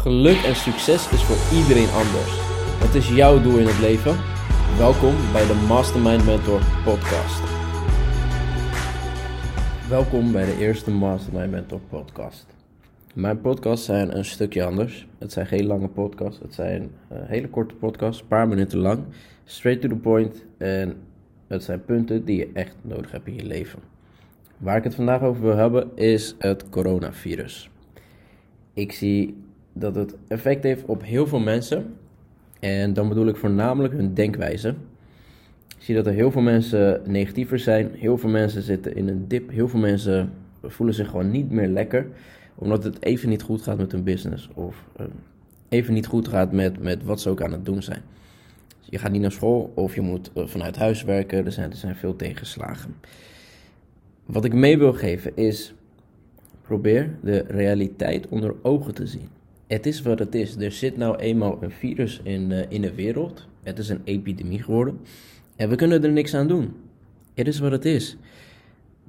Geluk en succes is voor iedereen anders. Wat is jouw doel in het leven? Welkom bij de Mastermind Mentor podcast. Welkom bij de eerste Mastermind Mentor podcast. Mijn podcasts zijn een stukje anders. Het zijn geen lange podcasts. Het zijn uh, hele korte podcasts, een paar minuten lang. Straight to the point. En het zijn punten die je echt nodig hebt in je leven. Waar ik het vandaag over wil hebben is het coronavirus. Ik zie dat het effect heeft op heel veel mensen. En dan bedoel ik voornamelijk hun denkwijze. Ik zie dat er heel veel mensen negatiever zijn. Heel veel mensen zitten in een dip. Heel veel mensen voelen zich gewoon niet meer lekker. Omdat het even niet goed gaat met hun business. Of uh, even niet goed gaat met, met wat ze ook aan het doen zijn. Je gaat niet naar school of je moet uh, vanuit huis werken. Er zijn, er zijn veel tegenslagen. Wat ik mee wil geven is: probeer de realiteit onder ogen te zien. Het is wat het is. Er zit nou eenmaal een virus in, uh, in de wereld. Het is een epidemie geworden. En we kunnen er niks aan doen. Het is wat het is.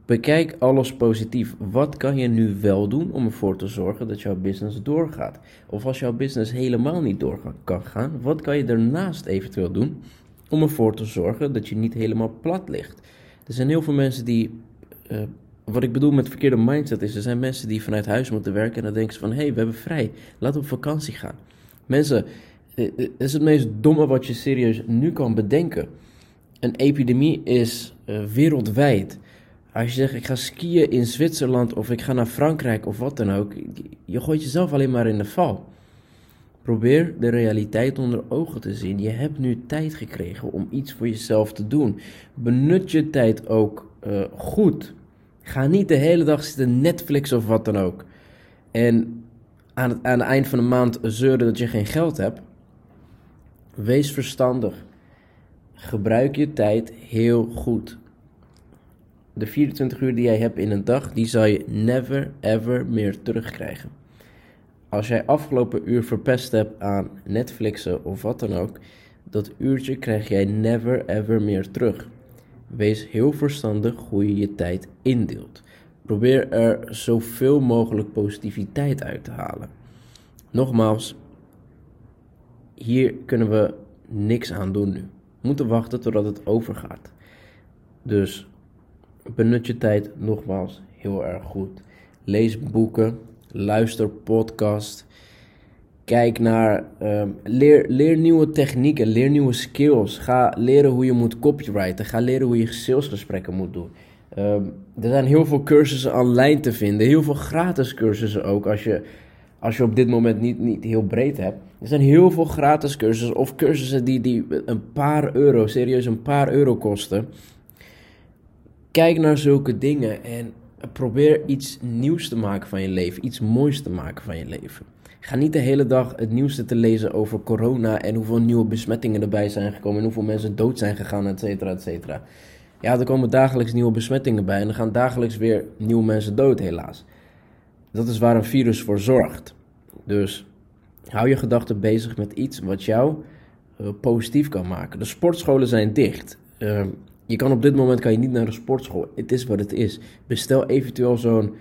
Bekijk alles positief. Wat kan je nu wel doen om ervoor te zorgen dat jouw business doorgaat? Of als jouw business helemaal niet door kan gaan, wat kan je daarnaast eventueel doen om ervoor te zorgen dat je niet helemaal plat ligt? Er zijn heel veel mensen die uh, wat ik bedoel met verkeerde mindset is, er zijn mensen die vanuit huis moeten werken en dan denken ze van, hé, hey, we hebben vrij, laten we op vakantie gaan. Mensen, het is het meest domme wat je serieus nu kan bedenken. Een epidemie is uh, wereldwijd. Als je zegt, ik ga skiën in Zwitserland of ik ga naar Frankrijk of wat dan ook, je gooit jezelf alleen maar in de val. Probeer de realiteit onder ogen te zien. Je hebt nu tijd gekregen om iets voor jezelf te doen. Benut je tijd ook goed. Ga niet de hele dag zitten Netflix of wat dan ook. En aan het, aan het eind van de maand zeuren dat je geen geld hebt. Wees verstandig. Gebruik je tijd heel goed. De 24 uur die jij hebt in een dag, die zal je never ever meer terugkrijgen. Als jij afgelopen uur verpest hebt aan Netflixen of wat dan ook, dat uurtje krijg jij never ever meer terug. Wees heel verstandig hoe je je tijd indeelt. Probeer er zoveel mogelijk positiviteit uit te halen. Nogmaals, hier kunnen we niks aan doen nu. We moeten wachten totdat het overgaat. Dus benut je tijd nogmaals heel erg goed. Lees boeken, luister podcast. Kijk naar, um, leer, leer nieuwe technieken, leer nieuwe skills. Ga leren hoe je moet copywriten. Ga leren hoe je salesgesprekken moet doen. Um, er zijn heel veel cursussen online te vinden. Heel veel gratis cursussen ook. Als je, als je op dit moment niet, niet heel breed hebt. Er zijn heel veel gratis cursussen. Of cursussen die, die een paar euro, serieus een paar euro kosten. Kijk naar zulke dingen en probeer iets nieuws te maken van je leven. Iets moois te maken van je leven. Ga niet de hele dag het nieuwste te lezen over corona en hoeveel nieuwe besmettingen erbij zijn gekomen en hoeveel mensen dood zijn gegaan, et cetera, et cetera. Ja, er komen dagelijks nieuwe besmettingen bij en er gaan dagelijks weer nieuwe mensen dood, helaas. Dat is waar een virus voor zorgt. Dus hou je gedachten bezig met iets wat jou uh, positief kan maken. De sportscholen zijn dicht. Uh, je kan op dit moment kan je niet naar de sportschool. Het is wat het is. Bestel eventueel zo'n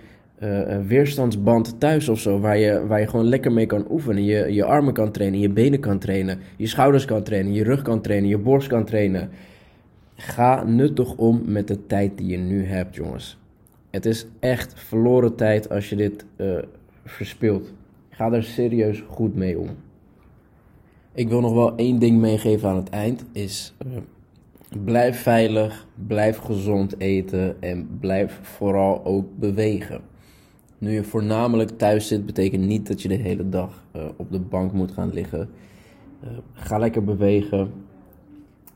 uh, weerstandsband thuis of zo, waar je, waar je gewoon lekker mee kan oefenen. Je, je armen kan trainen, je benen kan trainen, je schouders kan trainen, je rug kan trainen, je borst kan trainen. Ga nuttig om met de tijd die je nu hebt, jongens. Het is echt verloren tijd als je dit uh, verspilt. Ga er serieus goed mee om. Ik wil nog wel één ding meegeven aan het eind, is uh, blijf veilig, blijf gezond eten en blijf vooral ook bewegen. Nu je voornamelijk thuis zit, betekent niet dat je de hele dag uh, op de bank moet gaan liggen. Uh, ga lekker bewegen.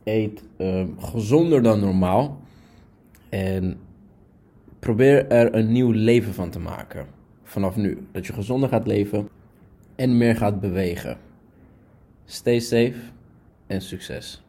Eet uh, gezonder dan normaal. En probeer er een nieuw leven van te maken. Vanaf nu. Dat je gezonder gaat leven en meer gaat bewegen. Stay safe en succes.